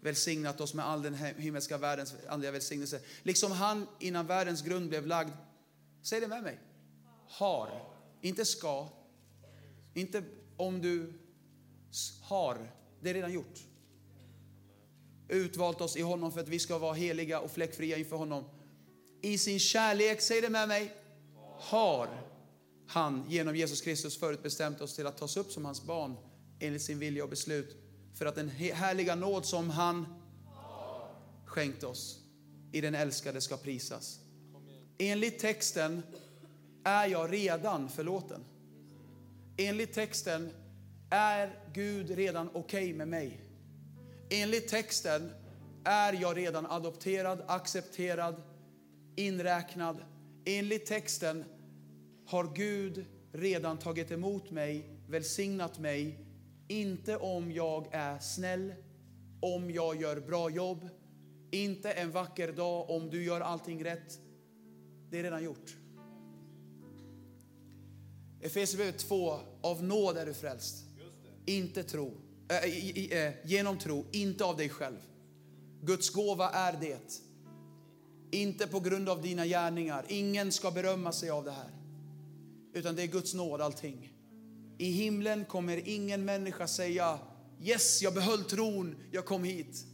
välsignat oss med all den himmelska världens andliga välsignelse. Liksom han innan världens grund blev lagd, säg det med mig, har, inte ska, inte om du har, det är redan gjort. Utvalt oss i honom för att vi ska vara heliga och fläckfria inför honom. I sin kärlek, säg det med mig, har han genom Jesus Kristus förutbestämt oss till att tas upp som hans barn enligt sin vilja och beslut för att den härliga nåd som han skänkt oss i den älskade ska prisas. Enligt texten är jag redan förlåten. Enligt texten är Gud redan okej okay med mig. Enligt texten är jag redan adopterad, accepterad, inräknad. Enligt texten har Gud redan tagit emot mig, välsignat mig inte om jag är snäll, om jag gör bra jobb, inte en vacker dag om du gör allting rätt. Det är redan gjort. Efesierbrevet 2, av nåd är du frälst. Inte tro. Äh, äh, genom tro, inte av dig själv. Guds gåva är det. Inte på grund av dina gärningar. Ingen ska berömma sig av det här. Utan det är Guds nåd allting. I himlen kommer ingen människa säga Yes, jag behöll tron, jag kom hit.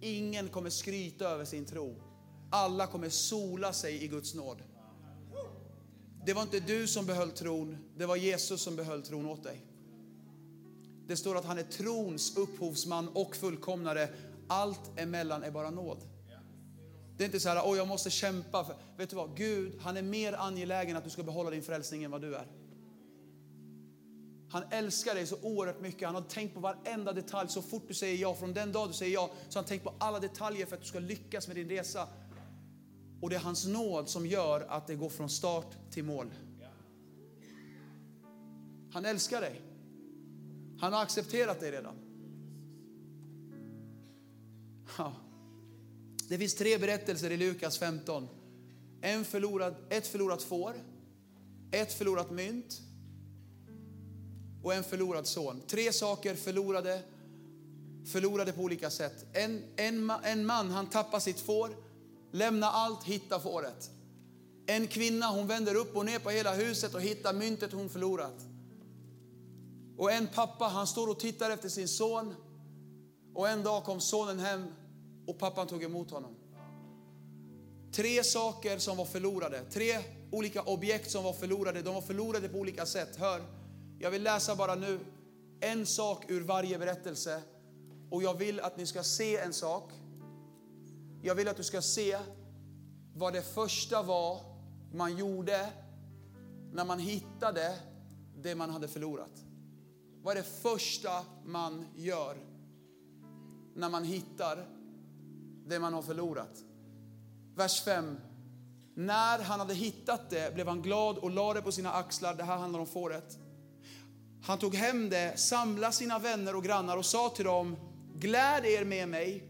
Ingen kommer skryta över sin tro. Alla kommer sola sig i Guds nåd. Det var inte du som behöll tron, det var Jesus som behöll tron åt dig. Det står att han är trons upphovsman och fullkomnare. Allt emellan är bara nåd. Det är inte så här, oh, jag måste kämpa. För, vet du vad? Gud, han är mer angelägen att du ska behålla din frälsning än vad du är. Han älskar dig så oerhört mycket. Han har tänkt på varenda detalj. Så fort du säger ja, från den dag du säger ja, så har han tänkt på alla detaljer för att du ska lyckas med din resa. Och det är hans nåd som gör att det går från start till mål. Han älskar dig. Han har accepterat dig redan. Ja. Det finns tre berättelser i Lukas 15. En förlorad, ett förlorat får, ett förlorat mynt och en förlorad son. Tre saker förlorade, förlorade på olika sätt. En, en, en man, han tappar sitt får, lämnar allt, hittar fåret. En kvinna, hon vänder upp och ner på hela huset och hittar myntet hon förlorat. Och en pappa, han står och tittar efter sin son. Och en dag kom sonen hem och pappan tog emot honom. Tre saker som var förlorade, tre olika objekt som var förlorade. De var förlorade på olika sätt. Hör, jag vill läsa bara nu en sak ur varje berättelse. Och jag vill att ni ska se en sak. Jag vill att du ska se vad det första var man gjorde när man hittade det man hade förlorat. Vad är det första man gör när man hittar det man har förlorat? Vers 5. När han hade hittat det blev han glad och lade det på sina axlar. Det här handlar om fåret. Han tog hem det, samlade sina vänner och grannar och sa till dem, gläd er med mig,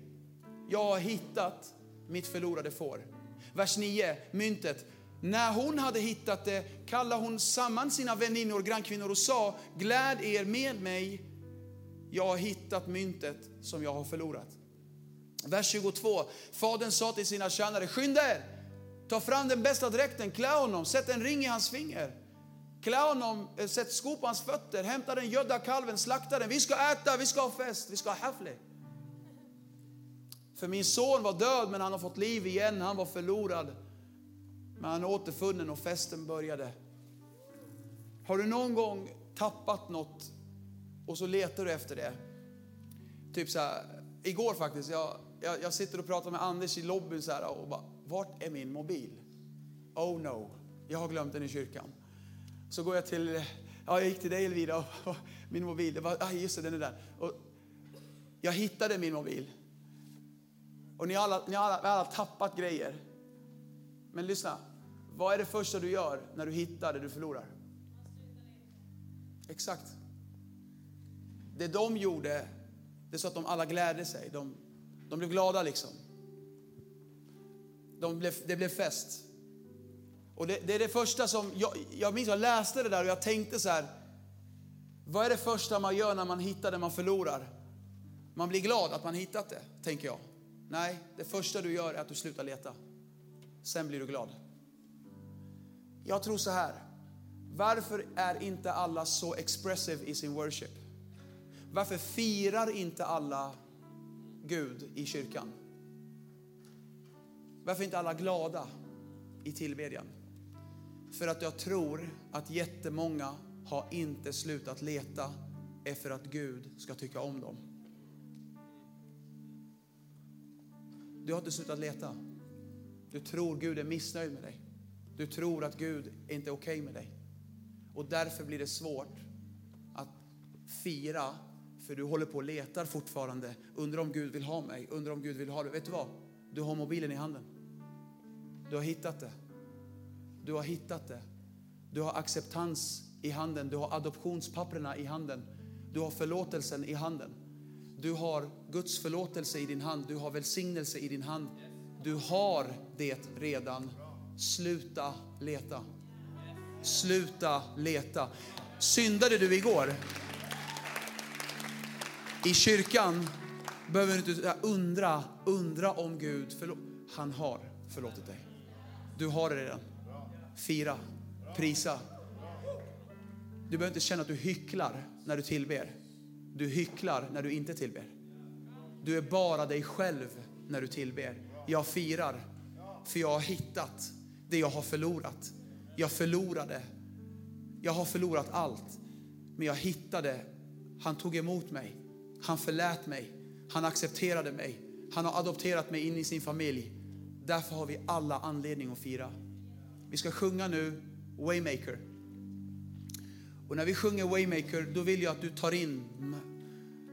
jag har hittat mitt förlorade får. Vers 9, myntet. När hon hade hittat det kallade hon samman sina väninnor och grannkvinnor och sa, gläd er med mig, jag har hittat myntet som jag har förlorat. Vers 22, fadern sa till sina tjänare, skynda er, ta fram den bästa dräkten, klä honom, sätt en ring i hans finger Klä honom, eh, sätt skor på hans fötter, hämta den gödda kalven, slakta den. Vi ska äta, vi ska ha fest, vi ska ha hafle. För min son var död men han har fått liv igen, han var förlorad men han är återfunnen och festen började. Har du någon gång tappat något och så letar du efter det? Typ så här, igår faktiskt, jag, jag, jag sitter och pratar med Anders i lobbyn så här och bara, vart är min mobil? Oh no, jag har glömt den i kyrkan. Så går jag till, ja jag gick till dig Elvira, och, [laughs] min mobil, det var, ah, just det, den är där. Och jag hittade min mobil. Och ni har alla, ni alla, alla tappat grejer. Men lyssna, vad är det första du gör när du hittar det du förlorar? Exakt. Det de gjorde, det är så att de alla glädde sig. De, de blev glada liksom. De blev, det blev fest. Och det, det är det första som, jag, jag minns jag läste det där och jag tänkte så här, vad är det första man gör när man hittar det man förlorar? Man blir glad att man hittat det, tänker jag. Nej, det första du gör är att du slutar leta. Sen blir du glad. Jag tror så här. Varför är inte alla så expressive i sin worship? Varför firar inte alla Gud i kyrkan? Varför är inte alla glada i tillbedjan? För att jag tror att jättemånga har inte slutat leta efter att Gud ska tycka om dem. Du har inte slutat leta. Du tror Gud är missnöjd med dig. Du tror att Gud är inte är okej okay med dig. Och därför blir det svårt att fira, för du håller på och letar fortfarande. Undrar om Gud vill ha mig, undrar om Gud vill ha dig. Vet du vad? Du har mobilen i handen. Du har hittat det. Du har hittat det. Du har acceptans i handen. Du har adoptionspapperna i handen. Du har förlåtelsen i handen. Du har Guds förlåtelse i din hand. Du har välsignelse i din hand. Du har det redan. Sluta leta. Sluta leta. Syndade du igår? I kyrkan behöver du inte undra, undra om Gud förlåt. Han har förlåtit dig. Du har det redan. Fira, prisa. Du behöver inte känna att du hycklar när du tillber. Du hycklar när du inte tillber. Du är bara dig själv när du tillber. Jag firar, för jag har hittat det jag har förlorat. Jag förlorade. Jag har förlorat allt. Men jag hittade. Han tog emot mig. Han förlät mig. Han accepterade mig. Han har adopterat mig in i sin familj. Därför har vi alla anledning att fira. Vi ska sjunga nu Waymaker. Och när vi sjunger Waymaker, då vill jag att du tar in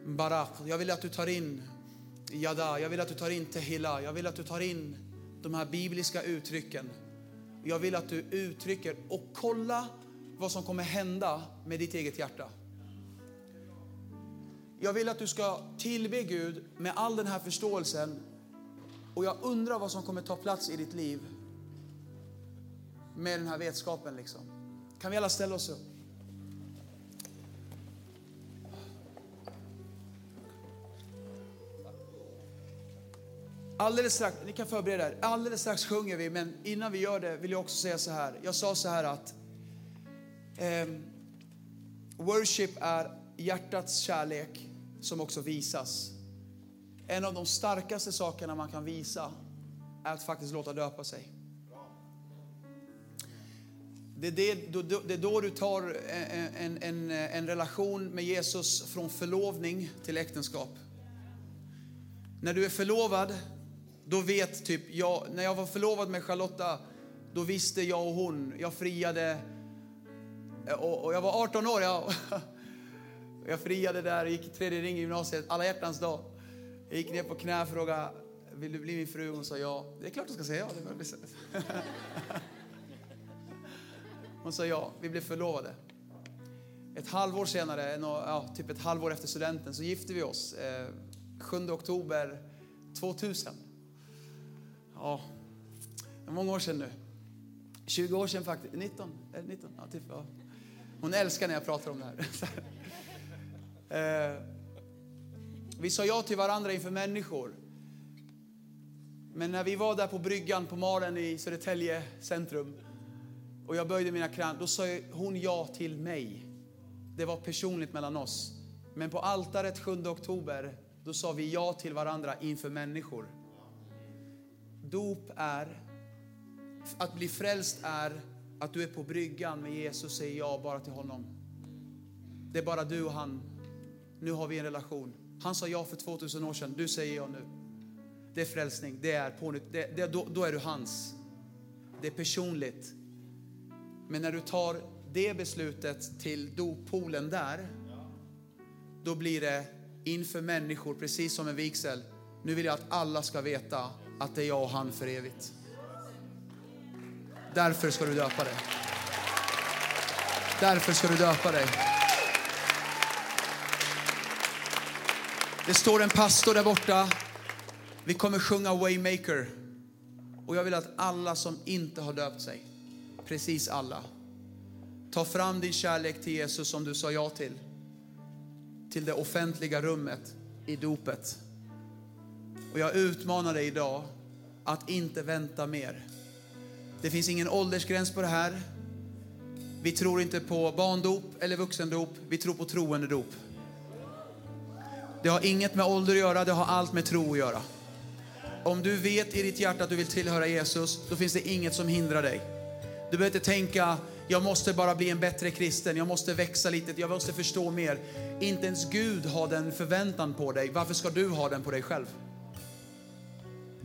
Barak. Jag vill att du tar in Yada. Jag vill att du tar in Tehila. Jag vill att du tar in de här bibliska uttrycken. Jag vill att du uttrycker och kolla vad som kommer hända med ditt eget hjärta. Jag vill att du ska tillbe Gud med all den här förståelsen och jag undrar vad som kommer ta plats i ditt liv med den här vetskapen. Liksom. Kan vi alla ställa oss upp? Alldeles strax, ni kan förbereda er. Alldeles strax sjunger vi, men innan vi gör det vill jag också säga så här. Jag sa så här att eh, worship är hjärtats kärlek som också visas. En av de starkaste sakerna man kan visa är att faktiskt låta döpa sig. Det är, det, det är då du tar en, en, en relation med Jesus från förlovning till äktenskap. När du är förlovad då vet typ jag, när jag var förlovad med Charlotta, då visste jag och hon, jag friade eh, och, och jag var 18 år. Jag, [laughs] jag friade där, gick tredje ring i gymnasiet, alla hjärtans dag. Jag gick ner på knä och frågade, vill du bli min fru? Hon sa ja. Det är klart du ska säga ja. Det bli [laughs] Hon sa ja, vi blev förlovade. Ett halvår senare, ja, typ ett halvår efter studenten, så gifte vi oss. Eh, 7 oktober 2000. Ja, det är många år sedan nu. 20 år sedan faktiskt. 19? Är 19? Ja, typ, ja. Hon älskar när jag pratar om det [laughs] här. eh, vi sa ja till varandra inför människor. Men när vi var där på bryggan på Malen i Södertälje centrum och jag böjde mina knän, då sa hon ja till mig. Det var personligt mellan oss. Men på altaret 7 oktober, då sa vi ja till varandra inför människor. Dop är Att bli frälst är att du är på bryggan med Jesus och säger ja bara till honom. Det är bara du och han. Nu har vi en relation. Han sa ja för 2000 år sedan, du säger ja nu. Det är frälsning, det är på det, det, då, då är du hans. Det är personligt. Men när du tar det beslutet till doppoolen där, då blir det inför människor, precis som en vigsel. Nu vill jag att alla ska veta att det är jag och han för evigt. Därför ska du döpa dig. Därför ska du döpa dig. Det står en pastor där borta. Vi kommer sjunga Waymaker. Och jag vill att alla som inte har döpt sig, precis alla, ta fram din kärlek till Jesus som du sa ja till. Till det offentliga rummet i dopet. Och jag utmanar dig idag att inte vänta mer. Det finns ingen åldersgräns på det här. Vi tror inte på barndop eller vuxendop, vi tror på troendedop. Det har inget med ålder att göra, det har allt med tro att göra. Om du vet i ditt hjärta att du vill tillhöra Jesus, då finns det inget som hindrar dig. Du behöver inte tänka, jag måste bara bli en bättre kristen, jag måste växa lite, jag måste förstå mer. Inte ens Gud har den förväntan på dig. Varför ska du ha den på dig själv?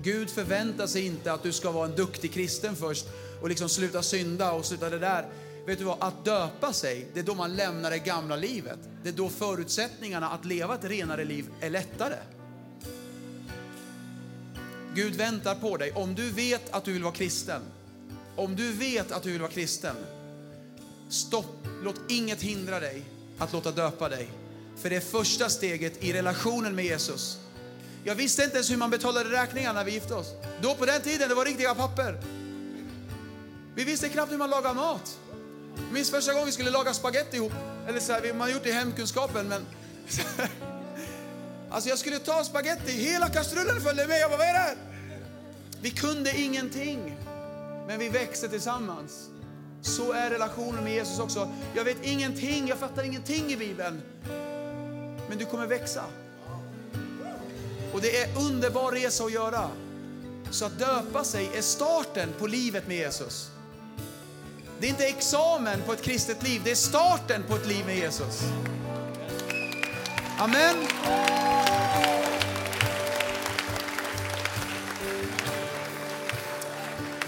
Gud förväntar sig inte att du ska vara en duktig kristen först och liksom sluta synda och sluta det där. Vet du vad? Att döpa sig, det är då man lämnar det gamla livet. Det är då förutsättningarna att leva ett renare liv är lättare. Gud väntar på dig. Om du vet att du vill vara kristen, om du vet att du vill vara kristen, stopp, låt inget hindra dig att låta döpa dig. För det är första steget i relationen med Jesus. Jag visste inte ens hur man betalade räkningar när vi gifte oss. Då på den tiden, det var riktiga papper. Vi visste knappt hur man lagar mat. Jag minns första gången vi skulle laga spagetti ihop. Eller så här, man har gjort det i hemkunskapen, men... [laughs] Alltså jag skulle ta spagetti, hela kastrullen följde med. Jag bara, vad är det här? Vi kunde ingenting, men vi växte tillsammans. Så är relationen med Jesus också. Jag vet ingenting, jag fattar ingenting i Bibeln. Men du kommer växa. Och det är underbar resa att göra. Så att döpa sig är starten på livet med Jesus. Det är inte examen på ett kristet liv, det är starten på ett liv med Jesus. Amen.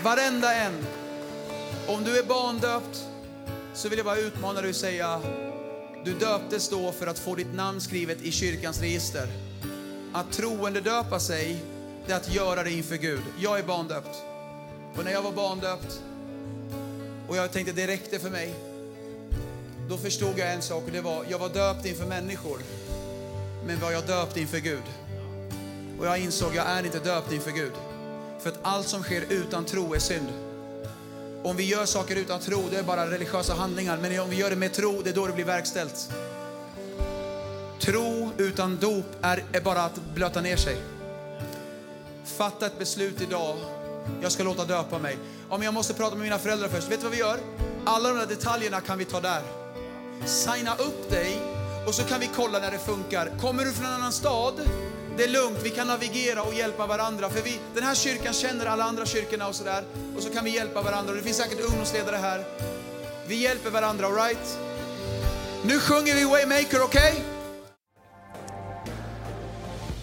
Varenda en. Om du är barndöpt så vill jag bara utmana dig och säga, du döptes då för att få ditt namn skrivet i kyrkans register. Att troende döpa sig, det är att göra det inför Gud. Jag är barndöpt. Och när jag var barndöpt och jag tänkte det räckte för mig, då förstod jag en sak och det var, jag var döpt inför människor, men var jag döpt inför Gud? Och jag insåg, jag är inte döpt inför Gud. För att allt som sker utan tro är synd. Om vi gör saker utan tro, det är bara religiösa handlingar. Men om vi gör det med tro, det är då det blir verkställt. Tro utan dop är, är bara att blöta ner sig. Fatta ett beslut idag. Jag ska låta döpa mig. Om jag måste prata med mina föräldrar först. Vet du vad vi gör? Alla de där detaljerna kan vi ta där. Signa upp dig och så kan vi kolla när det funkar. Kommer du från en annan stad? Det är lugnt, vi kan navigera och hjälpa varandra. För vi, den här kyrkan känner alla andra kyrkorna och sådär. Och så kan vi hjälpa varandra. Och det finns säkert ungdomsledare här. Vi hjälper varandra, alright? Nu sjunger vi Waymaker, okej? Okay?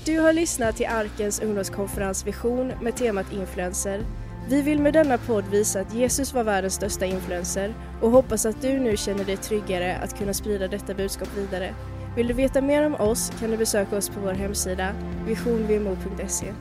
Du har lyssnat till Arkens ungdomskonferens Vision med temat influencer. Vi vill med denna podd visa att Jesus var världens största influencer och hoppas att du nu känner dig tryggare att kunna sprida detta budskap vidare. Vill du veta mer om oss kan du besöka oss på vår hemsida visionvmo.se.